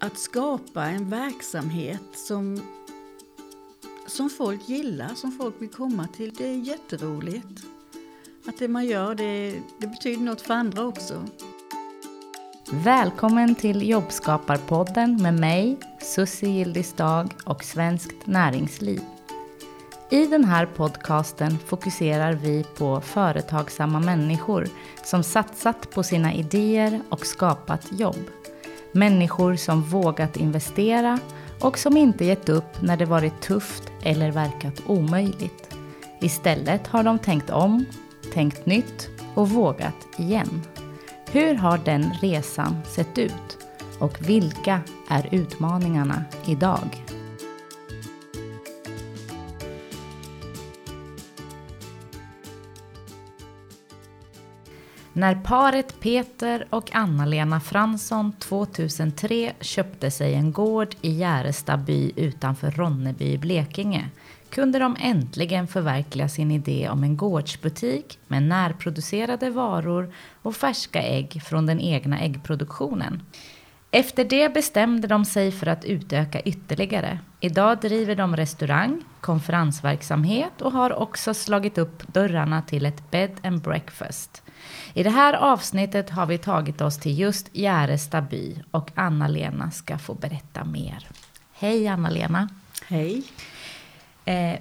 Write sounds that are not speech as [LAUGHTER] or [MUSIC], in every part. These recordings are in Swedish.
att skapa en verksamhet som, som folk gillar, som folk vill komma till, det är jätteroligt. Att det man gör, det, det betyder något för andra också. Välkommen till Jobbskaparpodden med mig, Susie Gildisdag och Svenskt Näringsliv. I den här podcasten fokuserar vi på företagsamma människor som satsat på sina idéer och skapat jobb. Människor som vågat investera och som inte gett upp när det varit tufft eller verkat omöjligt. Istället har de tänkt om, tänkt nytt och vågat igen. Hur har den resan sett ut? Och vilka är utmaningarna idag? När paret Peter och Anna-Lena Fransson 2003 köpte sig en gård i Järesta by utanför Ronneby i Blekinge kunde de äntligen förverkliga sin idé om en gårdsbutik med närproducerade varor och färska ägg från den egna äggproduktionen. Efter det bestämde de sig för att utöka ytterligare. Idag driver de restaurang, konferensverksamhet och har också slagit upp dörrarna till ett bed and breakfast. I det här avsnittet har vi tagit oss till just Järesta by och Anna-Lena ska få berätta mer. Hej Anna-Lena! Hej! Eh,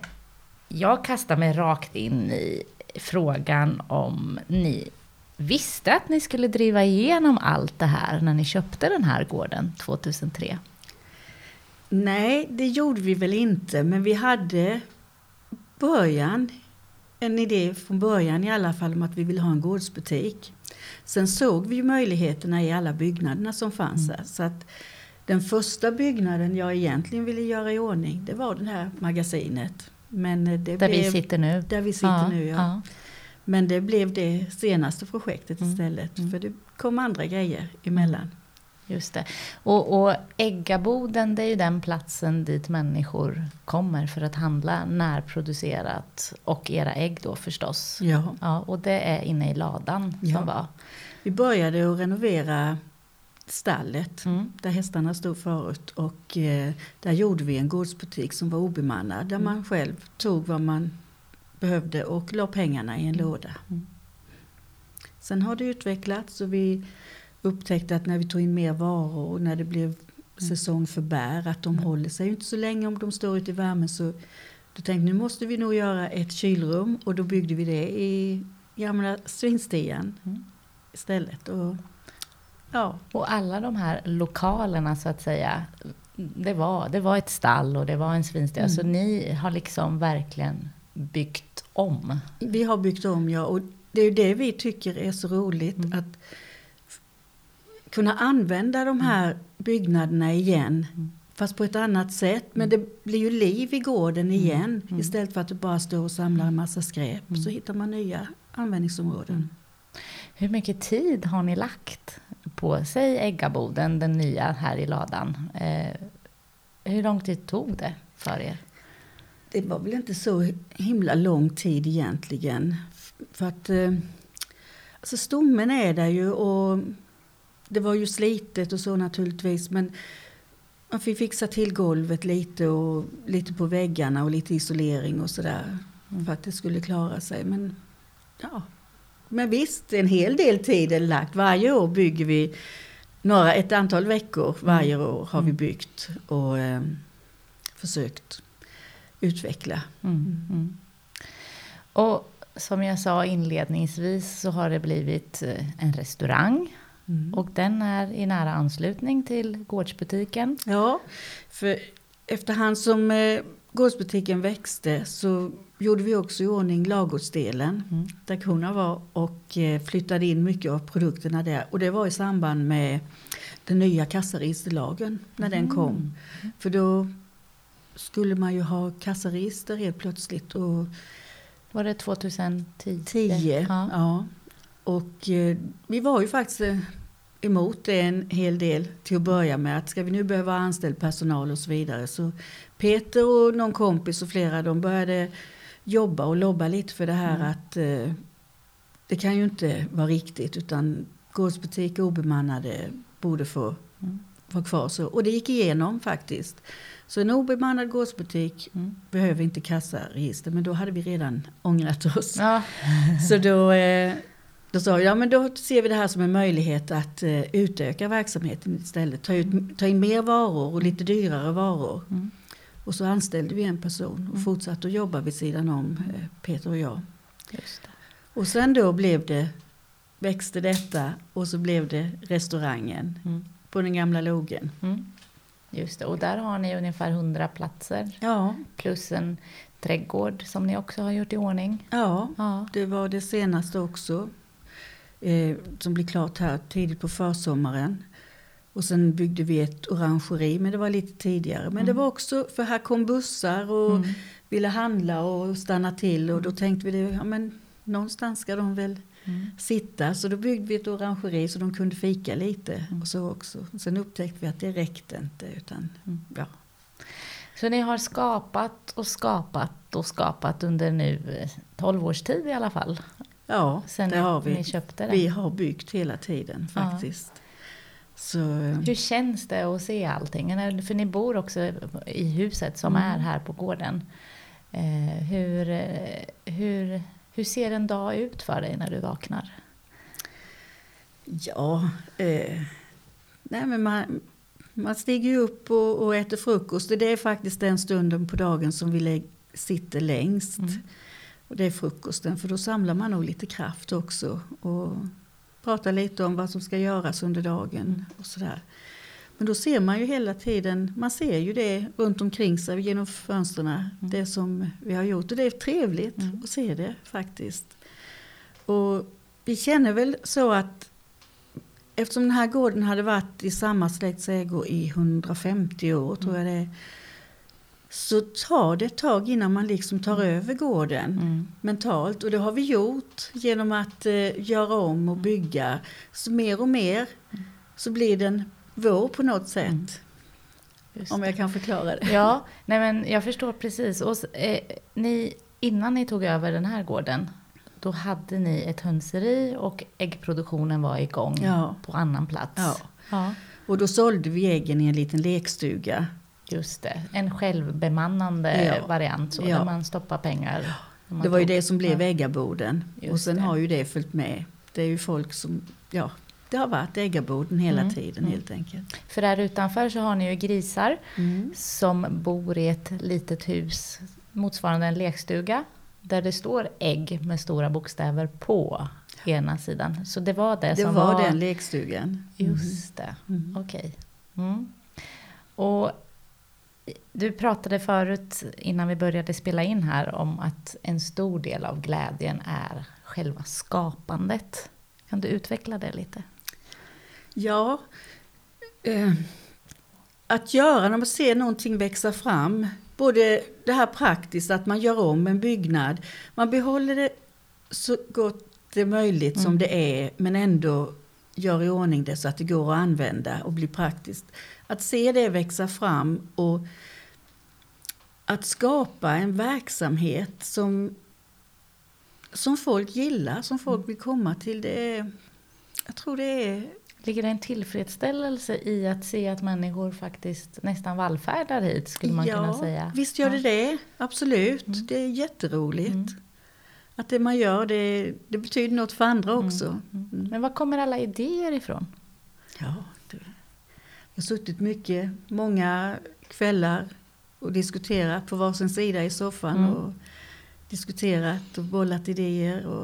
jag kastar mig rakt in i frågan om ni visste att ni skulle driva igenom allt det här när ni köpte den här gården 2003? Nej, det gjorde vi väl inte, men vi hade början, en idé från början i alla fall om att vi ville ha en gårdsbutik. Sen såg vi ju möjligheterna i alla byggnaderna som fanns mm. här. Så att den första byggnaden jag egentligen ville göra i ordning, det var det här magasinet. Men det där blev, vi sitter nu? Där vi sitter ja, nu, ja. ja. Men det blev det senaste projektet mm. istället. Mm. För det kom andra grejer emellan. Just det. Och, och Äggaboden, det är ju den platsen dit människor kommer för att handla närproducerat. Och era ägg då förstås. Ja. ja och det är inne i ladan ja. som var. Vi började att renovera stallet mm. där hästarna stod förut. Och eh, där gjorde vi en gårdsbutik som var obemannad. Där mm. man själv tog vad man behövde och la pengarna i en mm. låda. Mm. Sen har det utvecklats och vi upptäckte att när vi tog in mer varor och när det blev mm. säsong för bär att de håller sig inte så länge om de står ute i värmen. Så då tänkte nu måste vi nog göra ett kylrum och då byggde vi det i gamla svinstian istället. Och, ja. och alla de här lokalerna så att säga, det var, det var ett stall och det var en svinstia. Mm. Så ni har liksom verkligen byggt om? Vi har byggt om, ja. Och det är ju det vi tycker är så roligt. Mm. Att kunna använda de här byggnaderna igen. Mm. Fast på ett annat sätt. Men mm. det blir ju liv i gården mm. igen. Mm. Istället för att du bara står och samlar en massa skräp. Så hittar man nya användningsområden. Hur mycket tid har ni lagt på, säg äggaboden, den nya här i ladan. Eh, hur lång tid tog det för er? Det var väl inte så himla lång tid egentligen. För att eh, alltså stommen är där ju och det var ju slitet och så naturligtvis men man fick fixa till golvet lite och lite på väggarna och lite isolering och sådär mm. för att det skulle klara sig. Men ja, men visst, en hel del tid är lagt. Varje år bygger vi några, ett antal veckor varje mm. år har vi mm. byggt och eh, försökt utveckla. Mm, mm. Mm. Och som jag sa inledningsvis så har det blivit eh, en restaurang. Mm. Och den är i nära anslutning till gårdsbutiken. Ja, för efterhand som eh, gårdsbutiken växte så gjorde vi också i ordning lagårdsdelen mm. där korna var och eh, flyttade in mycket av produkterna där. Och det var i samband med den nya kassaregisterlagen när mm. den kom. För då skulle man ju ha kassaregister helt plötsligt. Och var det 2010? 10, ja. ja. Och eh, vi var ju faktiskt eh, emot det en hel del till att börja med. Att ska vi nu behöva anställd personal och så vidare. Så Peter och någon kompis och flera de började jobba och lobba lite för det här mm. att eh, det kan ju inte vara riktigt utan gårdsbutiker obemannade borde få mm. Var kvar så. Och det gick igenom faktiskt. Så en obemannad gårdsbutik Mm. behöver inte kassaregister, men då hade vi redan ångrat oss. Ja. [LAUGHS] Så då, eh, då sa vi, ja men då ser vi det här som en möjlighet att eh, utöka verksamheten istället. Ta, ut, ta in mer varor och lite dyrare varor. Mm. Och så anställde vi en person och fortsatte att jobba vid sidan om, eh, Peter och jag. Och sen då blev det, växte detta och så blev det restaurangen Mm. På den gamla logen. Mm. Just det. Och där har ni ungefär 100 platser Ja, plus en trädgård som ni också har gjort i ordning. ja, Ja. det var det senaste också. Eh, som blev klart här tidigt på försommaren. Och sen byggde vi ett orangeri, men det var lite tidigare. Men det var också, för här kom bussar och Mm. ville handla och stanna till. Och då tänkte vi, det, ja men någonstans ska de väl Mm. sitta. Så då byggde vi ett orangeri så de kunde fika lite. Och så också. Sen upptäckte vi att det räckte inte. Utan, Mm. ja. Så ni har skapat och skapat och skapat under nu eh, 12 års tid i alla fall. ja, Sen det har ni vi. köpte den. Vi har byggt hela tiden Ja. faktiskt. Så, eh, Hur känns det att se allting? För ni bor också i huset som Mm. är här på gården. Eh, hur, eh, hur, hur ser en dag ut för dig när du vaknar? ja, eh, nej men man, man stiger ju upp och, och äter frukost. Det är faktiskt den stunden på dagen som vi lä- sitter längst. Mm. Och det är frukosten, för då samlar man nog lite kraft också. Och pratar lite om vad som ska göras under dagen Mm. och sådär. Men då ser man ju hela tiden, man ser ju det runt omkring sig genom fönstren. Det som vi har gjort. Och det är trevligt Mm. att se det faktiskt. Och vi känner väl så att eftersom den här gården hade varit i samma släkts ägo i 150 år tror jag det är. Så tar det ett tag innan man liksom tar över gården Mm. mentalt. Och det har vi gjort genom att eh, göra om och bygga. Så mer och mer så blir den vår på något sätt. Mm. Om jag kan förklara det. Ja, nej men jag förstår precis. Och, eh, ni, innan ni tog över den här gården, då hade ni ett hönseri och äggproduktionen var igång Ja. på annan plats. Ja. ja, Och då sålde vi äggen i en liten lekstuga. just det. En självbemannande Ja. variant så, Ja. där man stoppar pengar. man Det var ju det som blev äggaboden. Och sen det. har ju det följt med. Det är ju folk som, ja, det har varit äggaboden hela Mm, tiden mm. helt enkelt. För där utanför så har ni ju grisar Mm. som bor i ett litet hus motsvarande en lekstuga. Där det står ägg med stora bokstäver på ena sidan. Så det var det, Det som var var... den lekstugan. Just det, Mm. okej. Mm. Och du pratade förut innan vi började spela in här om att en stor del av glädjen är själva skapandet. Kan du utveckla det lite? Ja, eh, att göra när man ser någonting växa fram. Både det här praktiskt, att man gör om en byggnad. Man behåller det så gott det är möjligt som Mm. det är, men ändå gör i ordning det så att det går att använda och blir praktiskt. Att se det växa fram och att skapa en verksamhet som, som folk gillar, som folk vill komma till. Det är, jag tror det är Ligger det en tillfredsställelse i att se att människor faktiskt nästan vallfärdar hit, skulle man kunna säga? Visst gör det Ja. det, absolut. Mm. Det är jätteroligt. Mm. Att det man gör, det, det betyder något för andra också. Mm. Mm. Men var kommer alla idéer ifrån? Ja, det, jag har suttit mycket, många kvällar och diskuterat på varsin sida i soffan. Mm. Och diskuterat och bollat idéer. Och,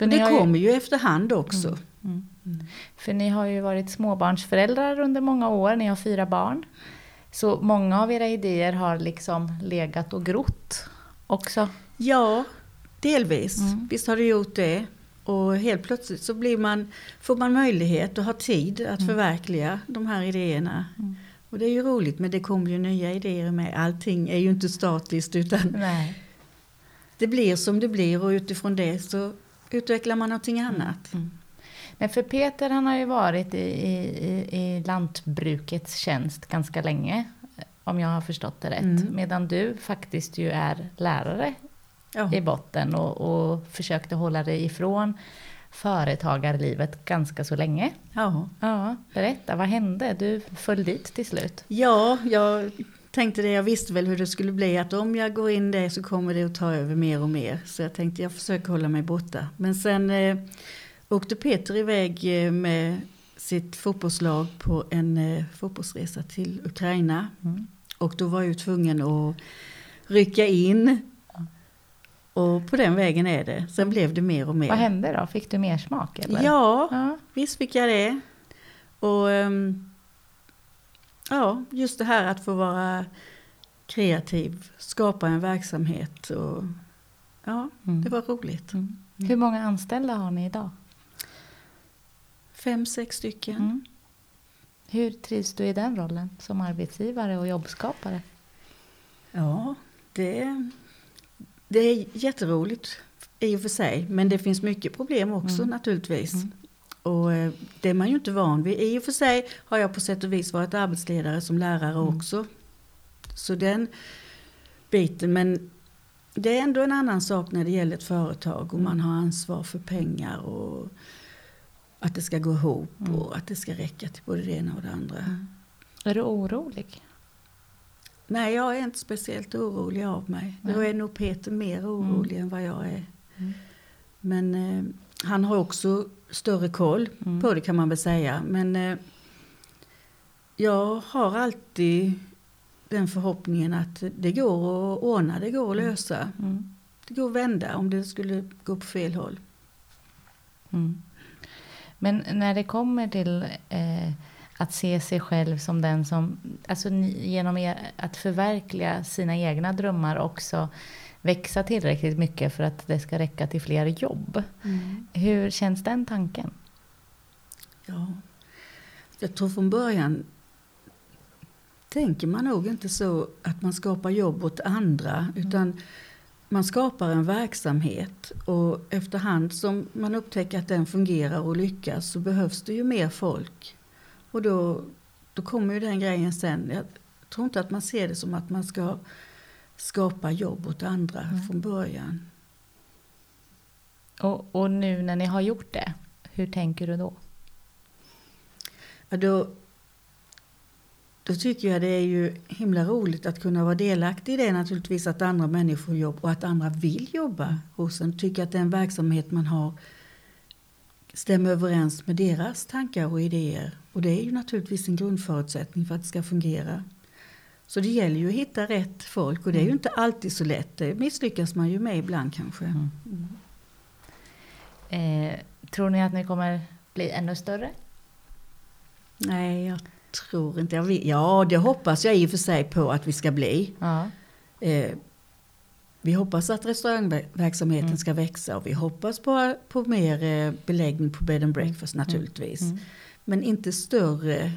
och det har ju- kommer ju efterhand också. Mm. Mm. För ni har ju varit småbarnsföräldrar under många år, ni har fyra barn. Så många av era idéer har liksom legat och grott också. Ja, delvis. Mm. Visst har det gjort det. Och helt plötsligt så blir man, får man möjlighet och har tid att Mm. förverkliga de här idéerna. Mm. Och det är ju roligt, men det kommer ju nya idéer med. Allting är ju inte statiskt utan Nej. det blir som det blir och utifrån det så utvecklar man någonting annat. Mm. Men för Peter han har ju varit i, i, i lantbrukets tjänst ganska länge. Om jag har förstått det rätt. Mm. Medan du faktiskt ju är lärare Ja. i botten och, och försökte hålla dig ifrån företagarlivet ganska så länge. Ja. Ja, berätta, vad hände? Du föll dit till slut. ja, jag tänkte det. Jag visste väl hur det skulle bli. Att om jag går in där så kommer det att ta över mer och mer. Så jag tänkte jag försöker hålla mig borta. Men sen eh, åkte Peter iväg eh, med sitt fotbollslag på en eh, fotbollsresa till Ukraina. Mm. Och då var jag ju tvungen att rycka in. Och på den vägen är det. Sen blev det mer och mer. Vad hände då? Fick du mer smak? Eller? Ja, ja. visst fick jag det. Och ehm, ja, just det här att få vara kreativ, skapa en verksamhet. Och, ja, Mm. det var roligt. Mm. Hur många anställda har ni idag? Fem, sex stycken. Mm. Hur trivs du i den rollen som arbetsgivare och jobbskapare? Ja, det, det är jätteroligt i och för sig. Men det finns mycket problem också Mm. naturligtvis. Mm. Och eh, det är man ju inte van vid. I och för sig har jag på sätt och vis varit arbetsledare som lärare Mm. också. Så den biten. Men det är ändå en annan sak när det gäller ett företag och man har ansvar för pengar och att det ska gå ihop Mm. och att det ska räcka till både det ena och det andra. Är du orolig? Nej, jag är inte speciellt orolig av mig. Då Nej. är nog Peter mer orolig än vad jag är. Mm. Men eh, han har också större koll Mm. på det kan man väl säga. Men eh, jag har alltid den förhoppningen att det går att ordna, det går att lösa. Mm. Det går att vända om det skulle gå på fel håll. Mm. Men när det kommer till eh, att se sig själv som den som, alltså genom er, att förverkliga sina egna drömmar också växa tillräckligt mycket för att det ska räcka till fler jobb. Hur känns den tanken? Ja. Jag tror från början tänker man nog inte så att man skapar jobb åt andra utan man skapar en verksamhet och efterhand som man upptäcker att den fungerar och lyckas så behövs det ju mer folk. Och då, då kommer ju den grejen sen. Jag tror inte att man ser det som att man ska skapa jobb åt andra Mm. från början. Och, och nu när ni har gjort det, hur tänker du då? Ja, då, då tycker jag det är ju himla roligt att kunna vara delaktig i det naturligtvis att andra människor får jobb och att andra vill jobba hos en. Tycker att den verksamhet man har stämmer överens med deras tankar och idéer. Och det är ju naturligtvis en grundförutsättning för att det ska fungera. Så det gäller ju att hitta rätt folk och det är ju inte alltid så lätt. Det misslyckas man ju med ibland kanske. Mm. Eh, tror ni att ni kommer bli ännu större? Nej, jag tror inte. Jag vill. Ja, det hoppas jag i och för sig på att vi ska bli. Ja. Eh, vi hoppas att restaurangverksamheten Mm. ska växa och vi hoppas på, på mer eh, beläggning på bed and breakfast naturligtvis. Mm. Men inte större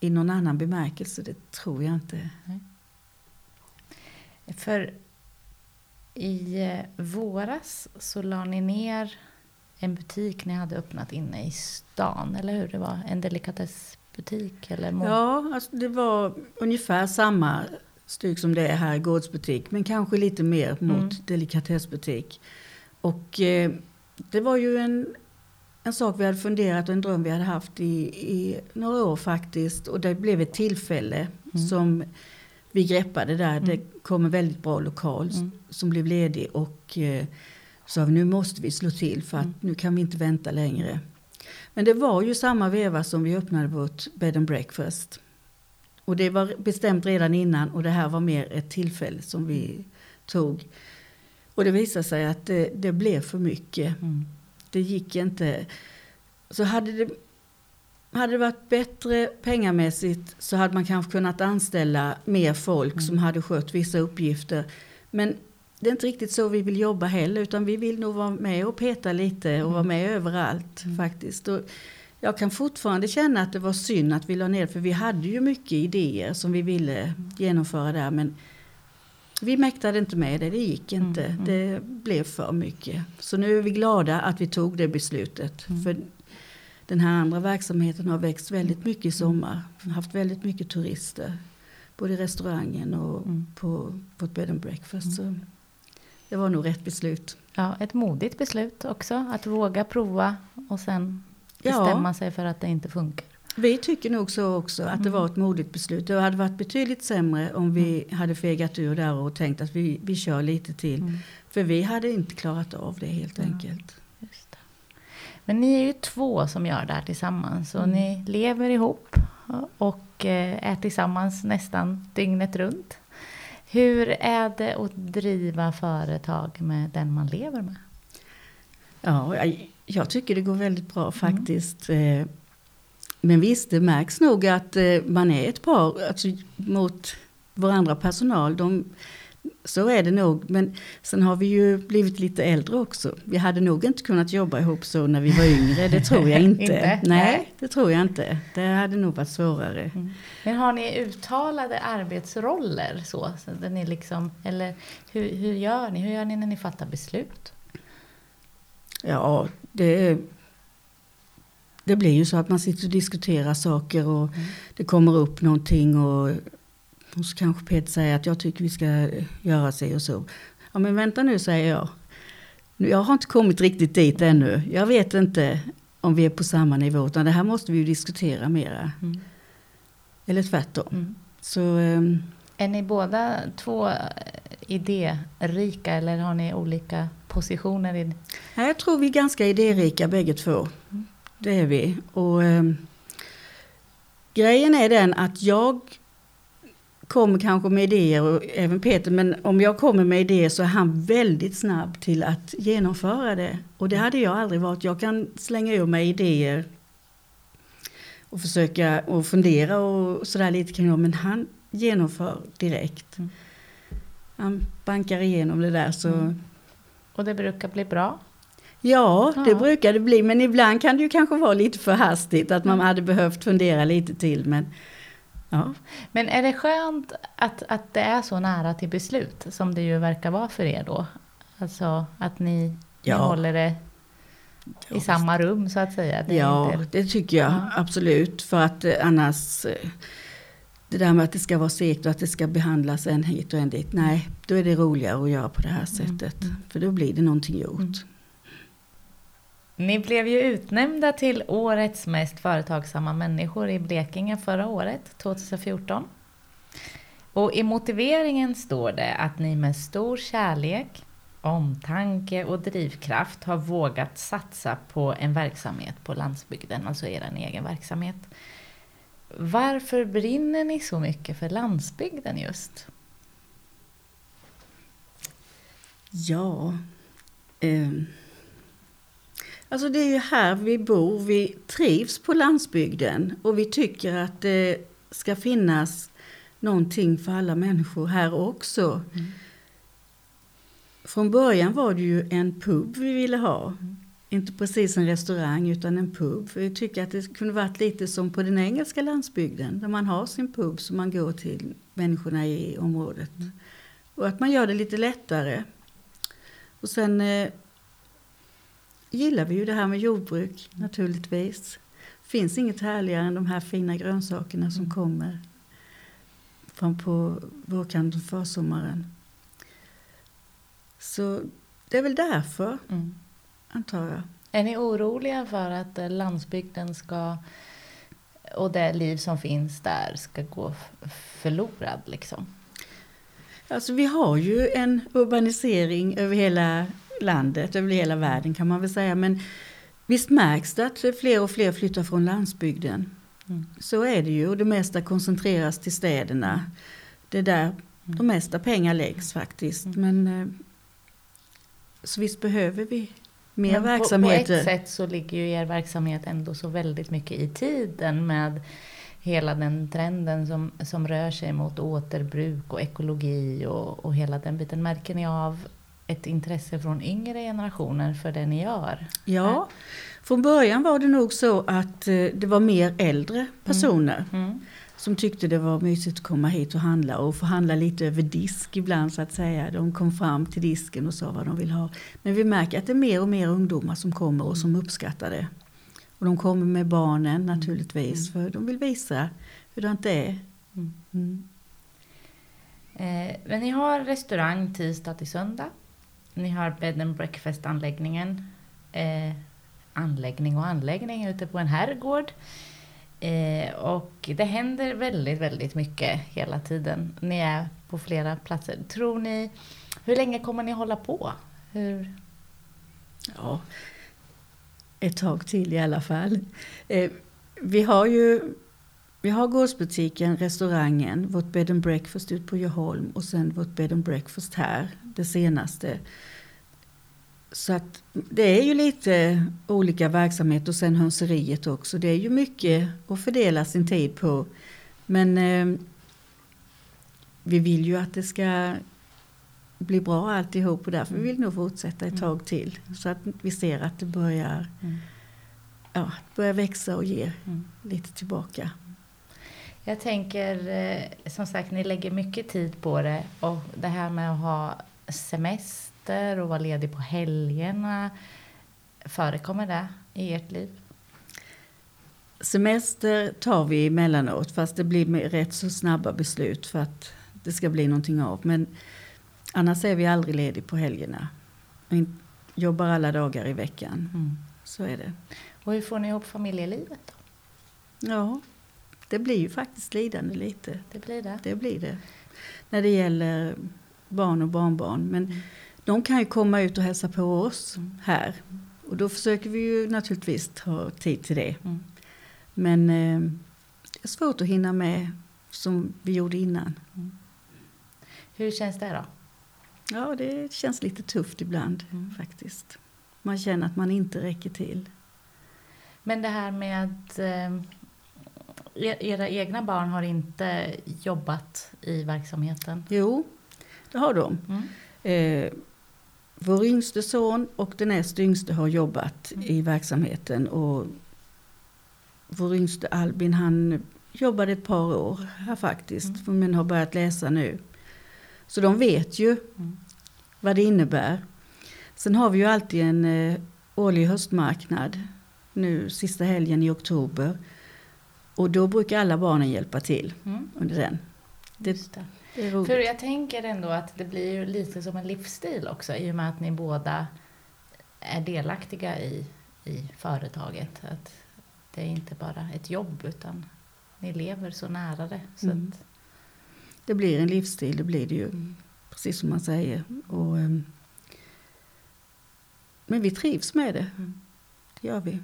i någon annan bemärkelse, det tror jag inte. För i eh, våras så la ni ner en butik ni hade öppnat inne i stan, eller hur? Det var en delikatessbutik eller må- Ja, alltså det var ungefär samma styck som det är här i gårdsbutik, men kanske lite mer mot Mm. delikatessbutik. Och eh, det var ju en, en sak vi hade funderat och en dröm vi hade haft i, i några år faktiskt. Och det blev ett tillfälle Mm. som vi greppade där. Mm. Det kom en väldigt bra lokal Mm. som blev ledig och eh, sa nu måste vi slå till för att Mm. nu kan vi inte vänta längre. Men det var ju samma veva som vi öppnade vårt bed and breakfast. Och det var bestämt redan innan och det här var mer ett tillfälle som vi tog. Och det visade sig att det, det blev för mycket. Mm. Det gick inte. Så hade det, hade det varit bättre pengamässigt så hade man kanske kunnat anställa mer folk Mm. som hade skött vissa uppgifter. Men det är inte riktigt så vi vill jobba heller utan vi vill nog vara med och peta lite och vara med överallt Mm. faktiskt. Och jag kan fortfarande känna att det var synd att vi la ner för vi hade ju mycket idéer som vi ville genomföra där men vi mäktade inte med det, det gick inte. Mm, mm. Det blev för mycket. Så nu är vi glada att vi tog det beslutet. Mm. För den här andra verksamheten har växt väldigt mycket i sommar. Vi har haft väldigt mycket turister. Både i restaurangen och Mm. på, på ett bed and breakfast. Så det var nog rätt beslut. Ja, ett modigt beslut också, att våga prova och sen bestämma ja. sig för att det inte funkar. Vi tycker nog så också, att det mm. var ett modigt beslut. Det hade varit betydligt sämre om vi mm. hade fegat ur där och tänkt att vi, vi kör lite till. Mm. För vi hade inte klarat av det helt enkelt. Men ni är ju två som gör det här tillsammans och mm. ni lever ihop och eh, är tillsammans nästan dygnet runt. Hur är det att driva företag med den man lever med? Ja, jag, jag tycker det går väldigt bra faktiskt. Mm. Men visst, det märks nog att eh, man är ett par alltså, mot varandra personal. De, så är det nog. Men sen har vi ju blivit lite äldre också. Vi hade nog inte kunnat jobba ihop så när vi var yngre. Det tror jag [LAUGHS] inte. inte? Nej, det tror jag inte. Det hade nog varit svårare. Mm. Men har ni uttalade arbetsroller så? så där ni liksom, eller hur, hur gör ni? Hur gör ni när ni fattar beslut? Ja, det, det blir ju så att man sitter och diskuterar saker och mm. det kommer upp någonting och och så kanske Peter säger att jag tycker vi ska göra sig och så. Ja men vänta nu säger jag. Jag har inte kommit riktigt dit ännu. Jag vet inte om vi är på samma nivå. Utan det här måste vi ju diskutera mera. Mm. Eller tvärtom. Mm. Så, um, är ni båda två idérika eller har ni olika positioner? I... Jag tror vi är ganska idérika bägge två. Mm. Det är vi. Och um, Grejen är den att jag kommer kanske med idéer, och även Peter, men om jag kommer med idéer så är han väldigt snabb till att genomföra det. Och det hade jag aldrig varit. Jag kan slänga ur mig idéer och försöka och fundera och sådär lite kring dem, men han genomför direkt. Mm. Han bankar igenom det där så... Mm. Och det brukar bli bra? Ja, det ja. brukar det bli, men ibland kan det ju kanske vara lite för hastigt, att man mm. hade behövt fundera lite till. Men Ja. Men är det skönt att, att det är så nära till beslut som det ju verkar vara för er då? Alltså att ni, ja. ni håller det i ja. samma rum så att säga? Det ja, inte... det tycker jag ja. absolut. För att eh, annars, eh, det där med att det ska vara segt och att det ska behandlas en hit och en dit. Nej, då är det roligare att göra på det här sättet. Mm. För då blir det någonting gjort. Mm. Ni blev ju utnämnda till årets mest företagsamma människor i Blekinge förra året, 2014. Och i motiveringen står det att ni med stor kärlek, omtanke och drivkraft har vågat satsa på en verksamhet på landsbygden, alltså er egen verksamhet. Varför brinner ni så mycket för landsbygden just? Ja... Eh Alltså det är ju här vi bor, vi trivs på landsbygden och vi tycker att det ska finnas någonting för alla människor här också. Mm. Från början var det ju en pub vi ville ha. Mm. Inte precis en restaurang utan en pub. För vi tycker att det kunde varit lite som på den engelska landsbygden där man har sin pub som man går till människorna i området. Mm. Och att man gör det lite lättare. Och sen eh, gillar vi ju det här med jordbruk naturligtvis. Finns inget härligare än de här fina grönsakerna som mm. kommer fram på vårkanten och försommaren. Så det är väl därför, mm. antar jag. Är ni oroliga för att eh, landsbygden ska och det liv som finns där ska gå förlorad? Liksom? Alltså vi har ju en urbanisering över hela landet, över hela världen kan man väl säga. Men visst märks det att fler och fler flyttar från landsbygden. Mm. Så är det ju och det mesta koncentreras till städerna. Det är där mm. de mesta pengar läggs faktiskt. Mm. Men, eh, så visst behöver vi mer Men verksamheter. På, på ett sätt så ligger ju er verksamhet ändå så väldigt mycket i tiden med hela den trenden som, som rör sig mot återbruk och ekologi och, och hela den biten. Märker ni av ett intresse från yngre generationer för det ni gör? Ja, från början var det nog så att eh, det var mer äldre personer mm. Mm. som tyckte det var mysigt att komma hit och handla och få handla lite över disk ibland så att säga. De kom fram till disken och sa vad de vill ha. Men vi märker att det är mer och mer ungdomar som kommer och som uppskattar det. Och de kommer med barnen naturligtvis mm. för de vill visa hur det är. Mm. Mm. Eh, men ni har restaurang tisdag till söndag ni har bed and breakfast-anläggningen. Eh, anläggning och anläggning ute på en herrgård. Eh, och det händer väldigt, väldigt mycket hela tiden. Ni är på flera platser. Tror ni, hur länge kommer ni hålla på? Hur? Ja, ett tag till i alla fall. Eh, vi har ju vi har gårdsbutiken, restaurangen, vårt bed and breakfast ute på Djursholm och sen vårt bed and breakfast här, det senaste. Så att det är ju lite olika verksamhet och sen hönseriet också. Det är ju mycket att fördela sin tid på. Men eh, vi vill ju att det ska bli bra alltihop och därför vill vi nog fortsätta ett tag till. Så att vi ser att det börjar, Mm. ja, börjar växa och ge Mm. lite tillbaka. Jag tänker, eh, som sagt, ni lägger mycket tid på det. Och det här med att ha semester och vara ledig på helgerna. Förekommer det i ert liv? Semester tar vi emellanåt fast det blir rätt så snabba beslut för att det ska bli någonting av. Men annars är vi aldrig ledig på helgerna. Vi jobbar alla dagar i veckan. Mm. Så är det. Och hur får ni ihop familjelivet då? Ja, det blir ju faktiskt lidande lite. Det blir det. Det blir det. När det gäller barn och barnbarn. Men Mm. de kan ju komma ut och hälsa på oss Mm. här. Och då försöker vi ju naturligtvis ta tid till det. Mm. Men eh, det är svårt att hinna med som vi gjorde innan. Hur känns det då? Ja, det känns lite tufft ibland Mm. faktiskt. Man känner att man inte räcker till. Men det här med eh, er- era egna barn har inte jobbat i verksamheten? Jo, det har de. Mm. Eh, vår yngste son och den näst yngste har jobbat Mm. i verksamheten. Och vår yngste Albin han jobbade ett par år här faktiskt. Men har börjat läsa nu. Så de vet ju Mm. vad det innebär. Sen har vi ju alltid en eh, årlig höstmarknad. Nu sista helgen i oktober. Och då brukar alla barnen hjälpa till Mm. under den. Det, det. det. För jag tänker ändå att det blir ju lite som en livsstil också i och med att ni båda är delaktiga i, i företaget. Att det är inte bara ett jobb utan ni lever så nära det. Så Mm. att, Det blir en livsstil, det blir det ju. Mm. Precis som man säger. Och, ehm, men vi trivs med det. Mm. Det gör vi.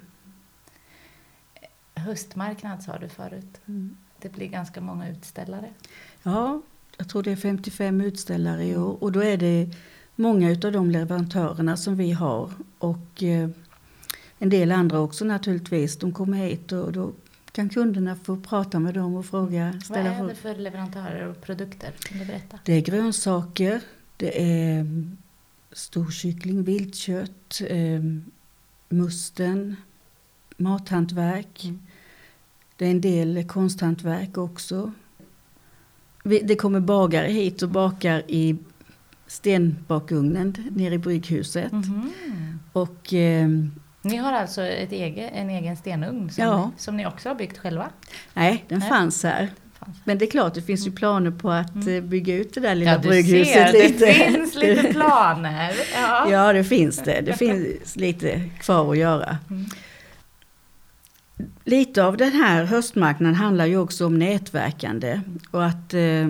Höstmarknad sa du förut. Det blir ganska många utställare. Ja, jag tror det är 55 utställare i år. Och då är det många av de leverantörerna som vi har. Och eh, en del andra också naturligtvis. De kommer hit och då kan kunderna få prata med dem och fråga. Vad Ställa är frågor. det för leverantörer och produkter? Kan du berätta? Det är grönsaker, det är mm, storkyckling, viltkött, eh, musten, mathantverk. Mm. Det är en del konsthantverk också. Det kommer bagare hit och bakar i stenbakugnen nere i brygghuset. Mhm. Och eh, Ni har alltså ett ege, en egen stenugn som, Ja. som ni också har byggt själva? nej, den Nej. fanns här. Men det är klart, det finns ju planer på att Mm. eh, bygga ut det där lilla Ja, brygghuset ser, lite. det finns lite planer. [LAUGHS] Ja. Ja, det finns det. Det finns lite kvar att göra. Mm. Lite av den här höstmarknaden handlar ju också om nätverkande och att eh,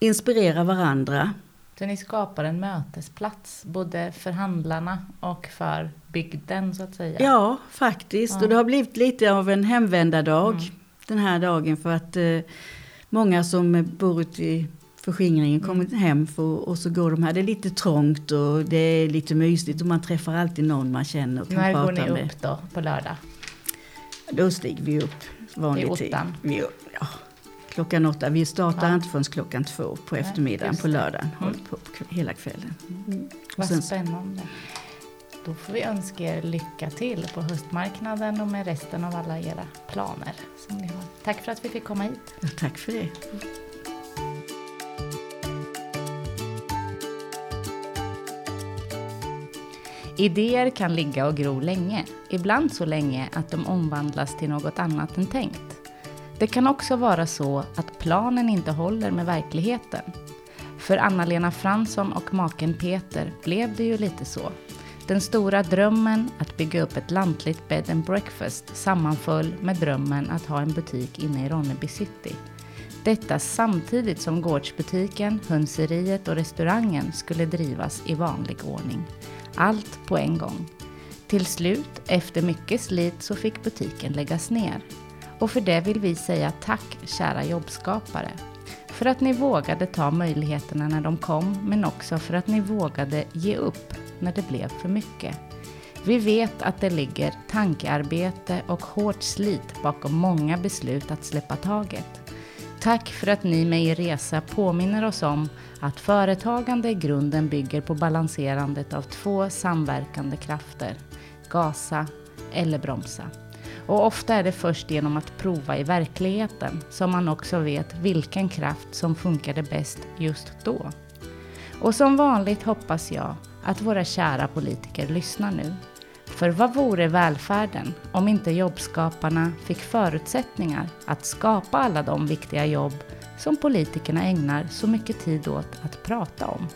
inspirera varandra. Så ni skapar en mötesplats både för handlarna och för bygden så att säga? Ja, faktiskt. Ja. Och det har blivit lite av en hemvändardag Mm. den här dagen för att eh, många som bor ute i förskingringen kommer Mm. hem för, och så går de här. Det är lite trångt och det är lite mysigt och man träffar alltid någon man känner och kan När prata går ni med. upp då på lördag? Då stiger vi upp vanlig tid. Vi, ja, klockan åtta. Vi startar Ja. inte förrän klockan två på eftermiddagen på lördagen. Mm. Håller på hela kvällen. Mm. Vad sen, spännande. Då får vi önska er lycka till på höstmarknaden och med resten av alla era planer som ni har. Tack för att vi fick komma hit. ja, tack för det. Idéer kan ligga och gro länge, ibland så länge att de omvandlas till något annat än tänkt. Det kan också vara så att planen inte håller med verkligheten. För Anna-Lena Fransson och maken Peter blev det ju lite så. Den stora drömmen att bygga upp ett lantligt bed and breakfast sammanföll med drömmen att ha en butik inne i Ronneby city. Detta samtidigt som gårdsbutiken, hönseriet och restaurangen skulle drivas i vanlig ordning. Allt på en gång. Till slut, efter mycket slit, så fick butiken läggas ner. Och för det vill vi säga tack, kära jobbskapare. För att ni vågade ta möjligheterna när de kom, men också för att ni vågade ge upp när det blev för mycket. Vi vet att det ligger tankearbete och hårt slit bakom många beslut att släppa taget. Tack för att ni med er resa påminner oss om att företagande i grunden bygger på balanserandet av två samverkande krafter. Gasa eller bromsa. Och ofta är det först genom att prova i verkligheten som man också vet vilken kraft som funkade bäst just då. Och som vanligt hoppas jag att våra kära politiker lyssnar nu. För vad vore välfärden om inte jobbskaparna fick förutsättningar att skapa alla de viktiga jobb som politikerna ägnar så mycket tid åt att prata om?